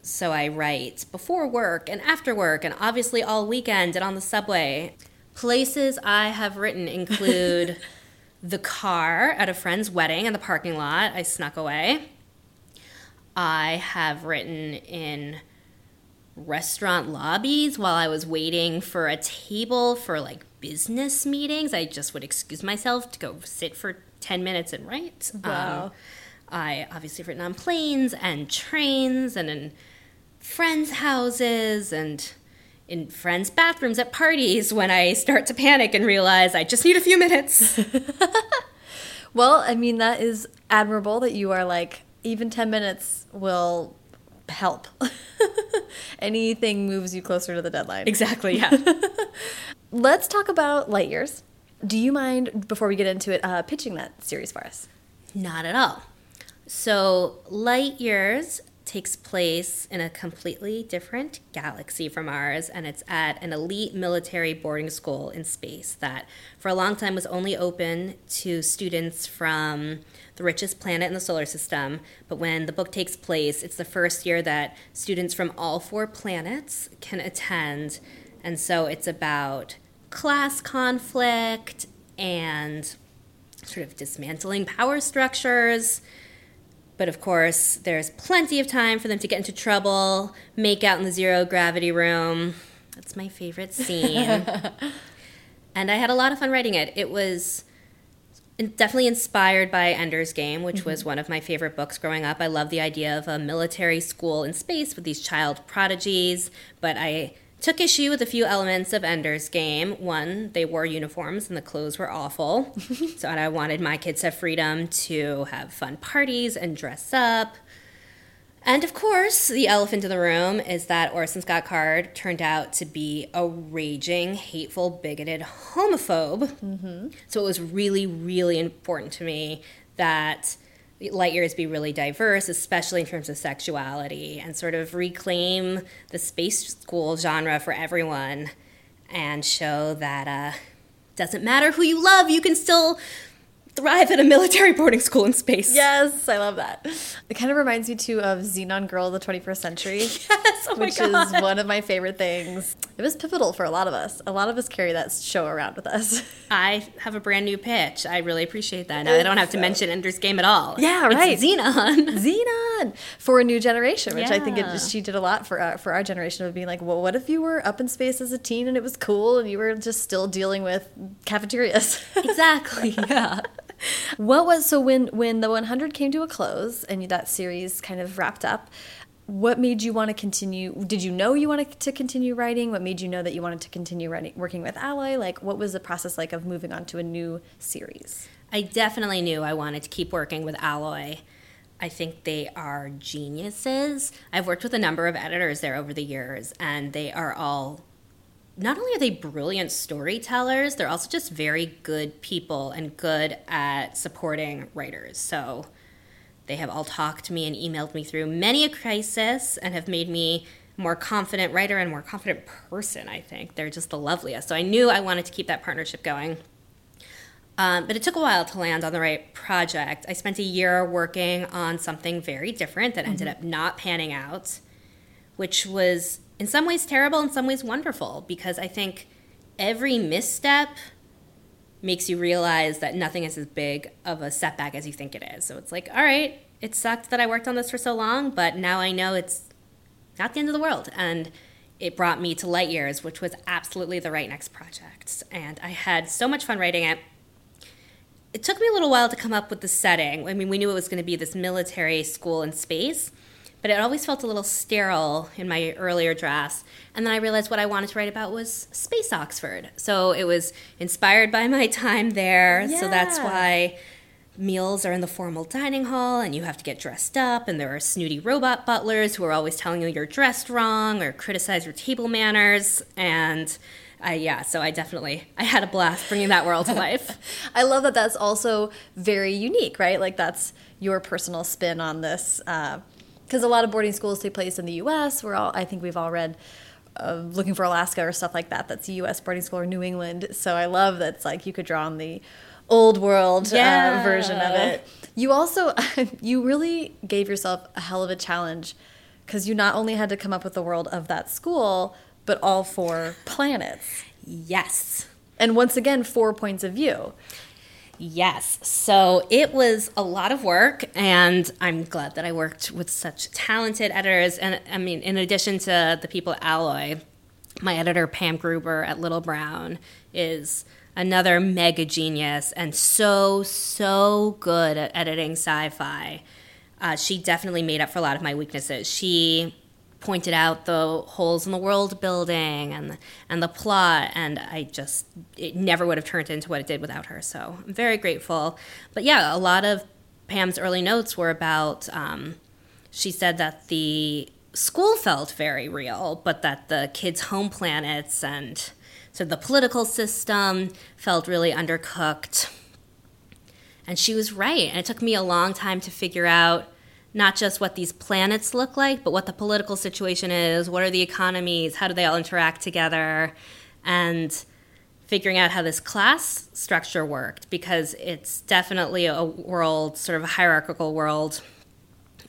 So I write before work and after work, and obviously all weekend and on the subway. Places I have written include the car at a friend's wedding in the parking lot. I snuck away. I have written in restaurant lobbies while I was waiting for a table for like business meetings. I just would excuse myself to go sit for 10 minutes and write. Wow. Um, I obviously have written on planes and trains and in friends' houses and in friends' bathrooms at parties when I start to panic and realize I just need a few minutes. Well, I mean, that is admirable that you are like, even 10 minutes will help. Anything moves you closer to the deadline. exactly, yeah. Let's talk about light years. Do you mind, before we get into it, uh, pitching that series for us? Not at all. So, Light Years takes place in a completely different galaxy from ours, and it's at an elite military boarding school in space that, for a long time, was only open to students from the richest planet in the solar system. But when the book takes place, it's the first year that students from all four planets can attend. And so it's about class conflict and sort of dismantling power structures. But of course, there's plenty of time for them to get into trouble, make out in the zero gravity room. That's my favorite scene. and I had a lot of fun writing it. It was definitely inspired by Ender's Game, which mm-hmm. was one of my favorite books growing up. I love the idea of a military school in space with these child prodigies, but I took issue with a few elements of Ender's Game. One, they wore uniforms and the clothes were awful. so I wanted my kids to have freedom to have fun parties and dress up. And of course, the elephant in the room is that Orson Scott Card turned out to be a raging, hateful, bigoted homophobe. Mm-hmm. So it was really, really important to me that light years be really diverse, especially in terms of sexuality, and sort of reclaim the space school genre for everyone and show that uh, doesn't matter who you love, you can still thrive at a military boarding school in space. Yes, I love that. It kind of reminds me too of Zenon Girl of the 21st Century. Yes, oh which is one of my favorite things. It was pivotal for a lot of us. A lot of us carry that show around with us. I have a brand new pitch. I really appreciate that. Now I don't have to So- mention Ender's Game at all. Yeah, It's right. Zenon. Zenon for a new generation, which I think it, she did a lot for our, for our generation of being like, well, what if you were up in space as a teen and it was cool and you were just still dealing with cafeterias? exactly. Yeah. What was so when when the 100 came to a close and that series kind of wrapped up? What made you want to continue? Did you know you wanted to continue writing? What made you know that you wanted to continue writing, working with Alloy? Like, what was the process like of moving on to a new series? I definitely knew I wanted to keep working with Alloy. I think they are geniuses. I've worked with a number of editors there over the years, and they are all not only are they brilliant storytellers, they're also just very good people and good at supporting writers. So they have all talked to me and emailed me through many a crisis and have made me a more confident writer and more confident person, I think. They're just the loveliest. So I knew I wanted to keep that partnership going. Um, but it took a while to land on the right project. I spent a year working on something very different that ended up not panning out, which was in some ways terrible, in some ways wonderful, because I think every misstep makes you realize that nothing is as big of a setback as you think it is. So it's like, all right, it sucked that I worked on this for so long, but now I know it's not the end of the world. And it brought me to Light Years, which was absolutely the right next project. And I had so much fun writing it. It took me a little while to come up with the setting. I mean, we knew it was going to be this military school in space, but it always felt a little sterile in my earlier drafts. And then I realized what I wanted to write about was Space Oxford. So it was inspired by my time there. So that's why meals are in the formal dining hall and you have to get dressed up and there are snooty robot butlers who are always telling you you're dressed wrong or criticize your table manners and I yeah so I definitely I had a blast bringing that world to life I love that that's also very unique, right? Like that's your personal spin on this. Uh, Because a lot of boarding schools take place in the U.S. We're all, I think we've all read uh, Looking for Alaska or stuff like that. That's a U.S. boarding school or New England. So I love that it's like you could draw on the old world Yeah. uh, version of it. You also, you really gave yourself a hell of a challenge because you not only had to come up with the world of that school, but all four planets. yes And once again, four points of view. Yes. So it was a lot of work, and I'm glad that I worked with such talented editors. And I mean, in addition to the people at Alloy, my editor, Pam Gruber at Little Brown, is another mega genius and so, so good at editing sci fi. Uh, she definitely made up for a lot of my weaknesses. She pointed out the holes in the world building and the, and the plot and I just it never would have turned into what it did without her. So I'm very grateful. But yeah a lot of Pam's early notes were about um, she said that the school felt very real but that the kids home planets and so the political system felt really undercooked. And she was right and it took me a long time to figure out not just what these planets look like, but what the political situation is, what are the economies, how do they all interact together, and figuring out how this class structure worked because it's definitely a world, sort of a hierarchical world,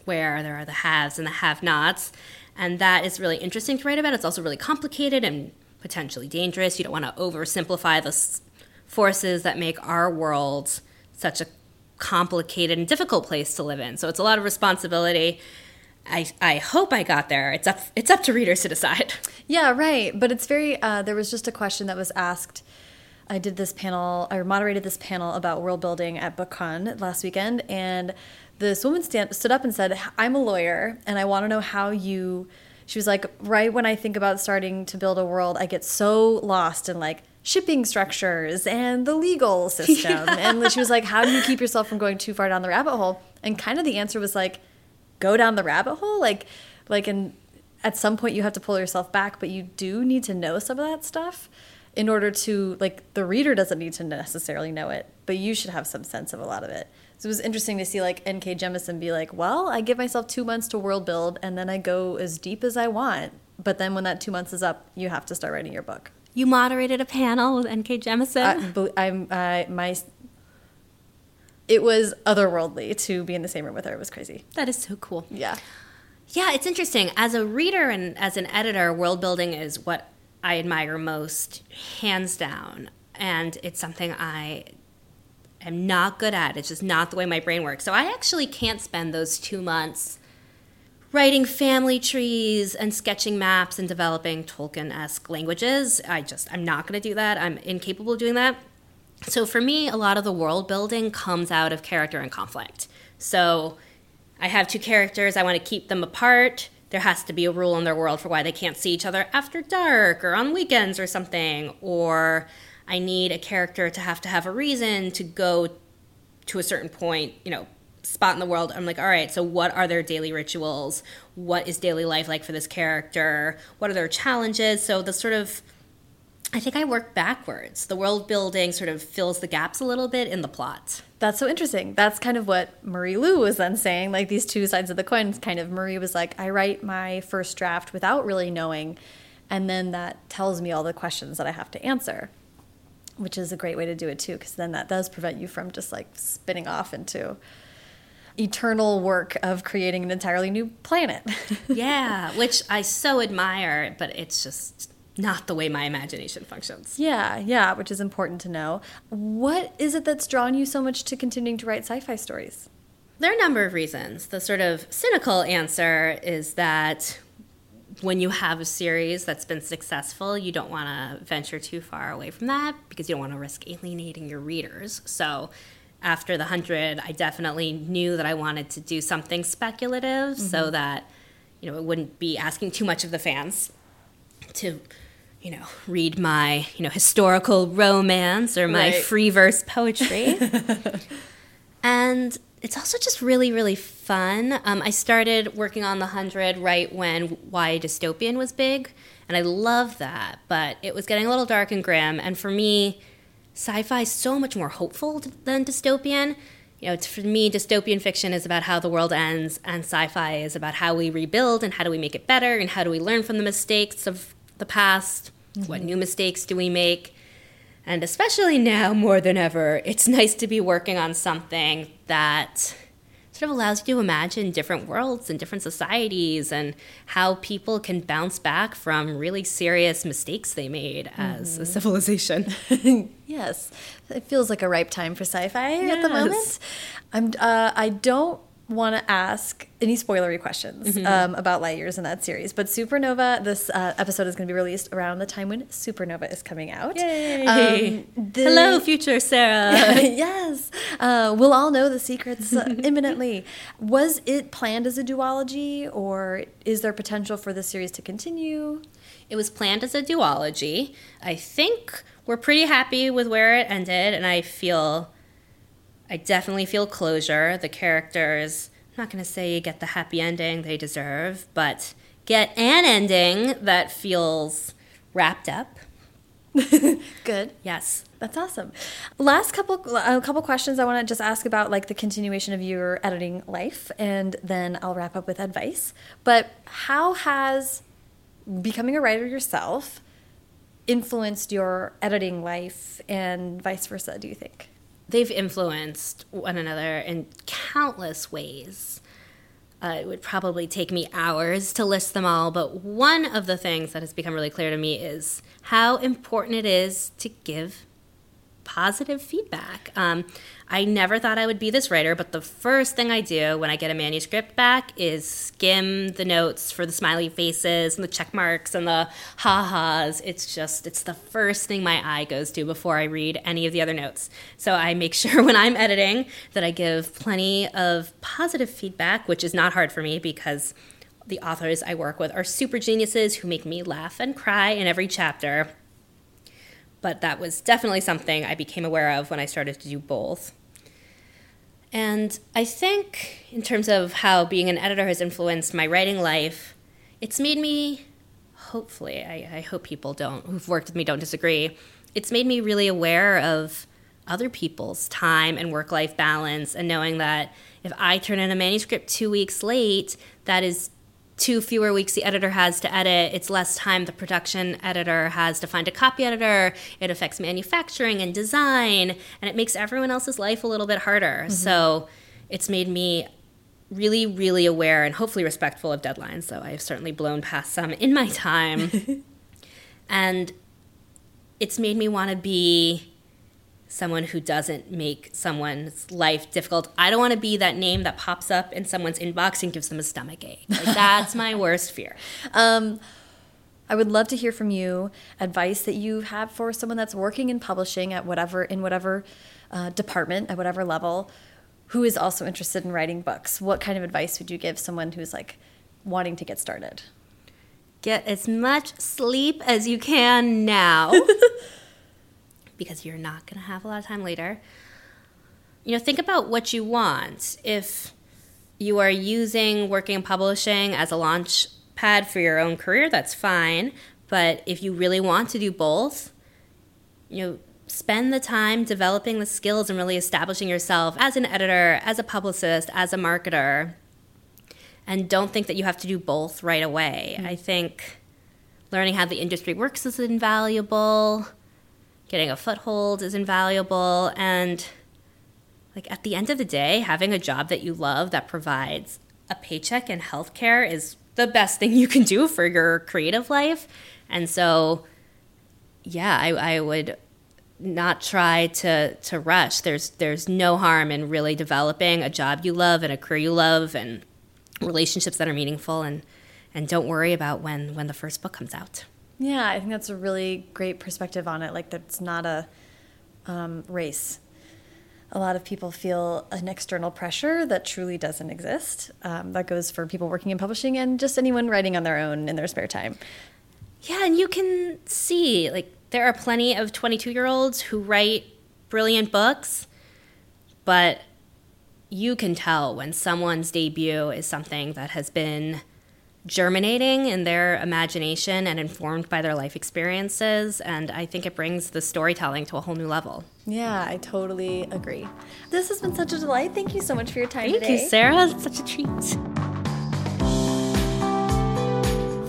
where there are the haves and the have nots. And that is really interesting to write about. It's also really complicated and potentially dangerous. You don't want to oversimplify the forces that make our world such a complicated and difficult place to live in. So it's a lot of responsibility. I, I hope I got there. It's up it's up to readers to decide. Yeah, right. But it's very uh, there was just a question that was asked. I did this panel, I moderated this panel about world building at BookCon last weekend, and this woman stand, stood up and said, "I'm a lawyer, and I want to know how you." She was like, "Right when I think about starting to build a world, I get so lost in like." Shipping structures and the legal system. Yeah. And she was like, How do you keep yourself from going too far down the rabbit hole? And kind of the answer was like, Go down the rabbit hole? Like, like, and at some point you have to pull yourself back, but you do need to know some of that stuff in order to, like, the reader doesn't need to necessarily know it, but you should have some sense of a lot of it. So it was interesting to see like N.K. Jemisin be like, well, I give myself two months to world build and then I go as deep as I want. But then when that two months is up, you have to start writing your book. You moderated a panel with N.K. Jemisin. I'm uh, my. It was otherworldly to be in the same room with her. It was crazy. That is so cool. Yeah. Yeah, it's interesting. As a reader and as an editor, world building is what I admire most, hands down. And it's something I am not good at. It's just not the way my brain works. So I actually can't spend those two months writing family trees and sketching maps and developing Tolkien-esque languages. I just I'm not going to do that. I'm incapable of doing that. So for me, a lot of the world building comes out of character and conflict. So I have two characters, I want to keep them apart. There has to be a rule in their world for why they can't see each other after dark or on weekends or something. Or I need a character to have to have a reason to go to a certain point, you know, spot in the world i'm like all right so what are their daily rituals? What is daily life like for this character? What are their challenges? So the sort of i think i work backwards. The world building sort of fills the gaps a little bit in the plot. That's so interesting. That's kind of what marie lu was then saying like these two sides of the coin kind of marie was like i write my first draft without really knowing and then that tells me all the questions that i have to answer which is a great way to do it too because then that does prevent you from just like spinning off into eternal work of creating an entirely new planet. yeah, which I so admire, but it's just not the way my imagination functions. Yeah, yeah, which is important to know. What is it that's drawn you so much to continuing to write sci fi stories? There are a number of reasons. The sort of cynical answer is that when you have a series that's been successful, you don't want to venture too far away from that because you don't want to risk alienating your readers. So after the 100, I definitely knew that I wanted to do something speculative mm-hmm. so that, you know, it wouldn't be asking too much of the fans to, you know, read my, you know, historical romance or my right. free verse poetry. and it's also just really, really fun. Um, I started working on the 100 right when YA Dystopian was big, and I loved that, but it was getting a little dark and grim. And for me, sci-fi is so much more hopeful than dystopian. You know, for me, dystopian fiction is about how the world ends, and sci-fi is about how we rebuild and how do we make it better and how do we learn from the mistakes of the past. Mm-hmm. What new mistakes do we make? And especially now more than ever, it's nice to be working on something that sort of allows you to imagine different worlds and different societies and how people can bounce back from really serious mistakes they made as mm-hmm. a civilization. yes, it feels like a ripe time for sci-fi yes. at the moment. I'm. Uh, I don't want to ask any spoilery questions mm -hmm. um, about light years in that series. But Supernova, this uh, episode is going to be released around the time when Supernova is coming out. Yay! Um, the, Hello, future Sarah. yes, uh, we'll all know the secrets uh, imminently. Was it planned as a duology, or is there potential for the series to continue? It was planned as a duology. I think we're pretty happy with where it ended, and I feel I definitely feel closure. The characters, I'm not going to say you get the happy ending they deserve, but get an ending that feels wrapped up. Good. Yes. That's awesome. Last couple a couple questions I want to just ask about like the continuation of your editing life and then I'll wrap up with advice. But how has becoming a writer yourself influenced your editing life and vice versa, do you think? They've influenced one another in countless ways. Uh, it would probably take me hours to list them all, but one of the things that has become really clear to me is how important it is to give positive feedback. Um, I never thought I would be this writer, but the first thing I do when I get a manuscript back is skim the notes for the smiley faces and the check marks and the ha-has. It's just, it's the first thing my eye goes to before I read any of the other notes. So I make sure when I'm editing that I give plenty of positive feedback, which is not hard for me because the authors I work with are super geniuses who make me laugh and cry in every chapter but that was definitely something I became aware of when I started to do both. And I think, in terms of how being an editor has influenced my writing life, it's made me, hopefully, I, I hope people don't, who've worked with me don't disagree, it's made me really aware of other people's time and work life balance and knowing that if I turn in a manuscript two weeks late, that is two fewer weeks the editor has to edit. It's less time the production editor has to find a copy editor. It affects manufacturing and design, and it makes everyone else's life a little bit harder. Mm-hmm. So it's made me really, really aware and hopefully respectful of deadlines. So I've certainly blown past some in my time. and it's made me want to be someone who doesn't make someone's life difficult. I don't want to be that name that pops up in someone's inbox and gives them a stomach ache. Like, that's my worst fear. Um, I would love to hear from you advice that you have for someone that's working in publishing at whatever in whatever uh, department at whatever level, who is also interested in writing books. What kind of advice would you give someone who's like wanting to get started? Get as much sleep as you can now. because you're not going to have a lot of time later. You know, think about what you want. If you are using working in publishing as a launch pad for your own career, that's fine. But if you really want to do both, you know, spend the time developing the skills and really establishing yourself as an editor, as a publicist, as a marketer. And don't think that you have to do both right away. Mm-hmm. I think learning how the industry works is invaluable getting a foothold is invaluable and like at the end of the day having a job that you love that provides a paycheck and healthcare is the best thing you can do for your creative life. And so yeah i, I would not try to to rush. There's there's no harm in really developing a job you love and a career you love and relationships that are meaningful and and don't worry about when when the first book comes out yeah, I think that's a really great perspective on it. Like that's not a um, race. A lot of people feel an external pressure that truly doesn't exist. Um, that goes for people working in publishing and just anyone writing on their own in their spare time. Yeah, and you can see like there are plenty of 22 year olds who write brilliant books, but you can tell when someone's debut is something that has been germinating in their imagination and informed by their life experiences. And I think it brings the storytelling to a whole new level. Yeah, I totally agree. This has been such a delight. Thank you so much for your time Thank today. you, Sarah. It's such a treat.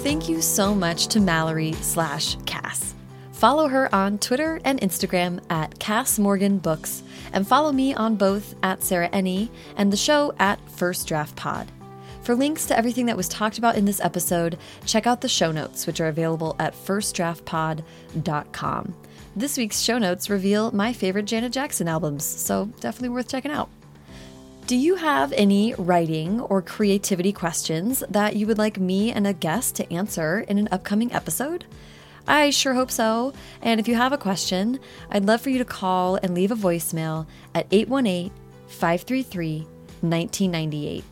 Thank you so much to Mallory slash Kass. Follow her on Twitter and Instagram at Kass Morgan Books, and follow me on both at Sarah Enni and the show at First Draft Pod. For links to everything that was talked about in this episode, check out the show notes, which are available at firstdraftpod.com. This week's show notes reveal my favorite Janet Jackson albums, so definitely worth checking out. Do you have any writing or creativity questions that you would like me and a guest to answer in an upcoming episode? I sure hope so. And if you have a question, I'd love for you to call and leave a voicemail at 818 533 1998.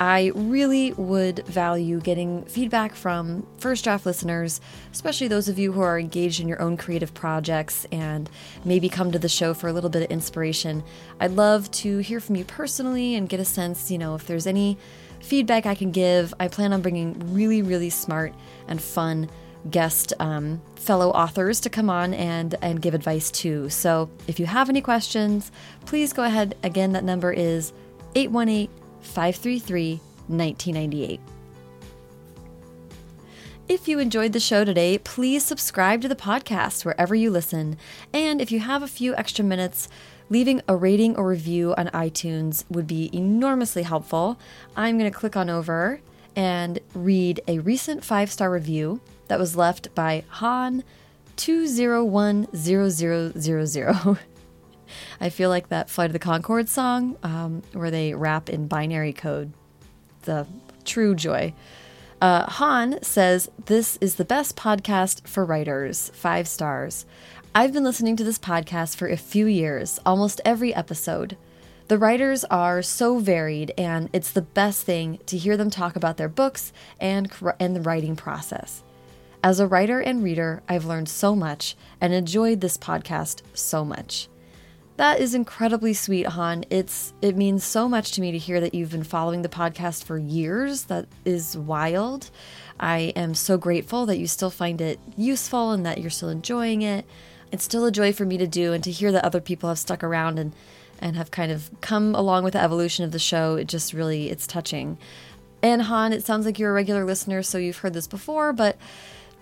I really would value getting feedback from first draft listeners, especially those of you who are engaged in your own creative projects and maybe come to the show for a little bit of inspiration. I'd love to hear from you personally and get a sense, you know, if there's any feedback I can give. I plan on bringing really, really smart and fun guest um, fellow authors to come on and and give advice too. So if you have any questions, please go ahead. Again, that number is 818 533 1998. If you enjoyed the show today, please subscribe to the podcast wherever you listen. And if you have a few extra minutes, leaving a rating or review on iTunes would be enormously helpful. I'm going to click on over and read a recent five star review that was left by Han 2010000. I feel like that Flight of the Conchords song um, where they rap in binary code. The true joy. Uh, Han says, This is the best podcast for writers. Five stars. I've been listening to this podcast for a few years, almost every episode. The writers are so varied, and it's the best thing to hear them talk about their books and, and the writing process. As a writer and reader, I've learned so much and enjoyed this podcast so much. That is incredibly sweet, Han. It's it means so much to me to hear that you've been following the podcast for years. That is wild. I am so grateful that you still find it useful and that you're still enjoying it. It's still a joy for me to do and to hear that other people have stuck around and and have kind of come along with the evolution of the show. It just really it's touching. And Han, it sounds like you're a regular listener, so you've heard this before, but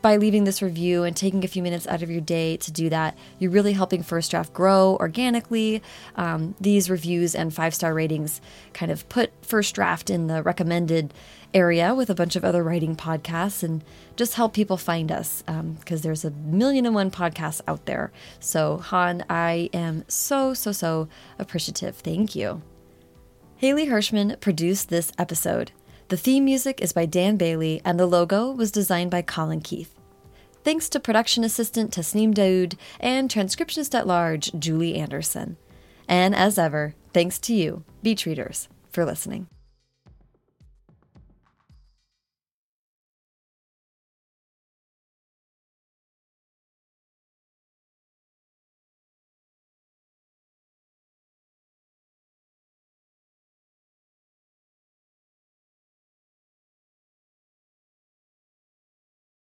by leaving this review and taking a few minutes out of your day to do that, you're really helping First Draft grow organically. Um, these reviews and five star ratings kind of put First Draft in the recommended area with a bunch of other writing podcasts and just help people find us because um, there's a million and one podcasts out there. So, Han, I am so, so, so appreciative. Thank you. Haley Hirschman produced this episode. The theme music is by Dan Bailey, and the logo was designed by Colin Keith. Thanks to production assistant Tasneem Daoud and transcriptionist at large Julie Anderson. And as ever, thanks to you, beach readers, for listening.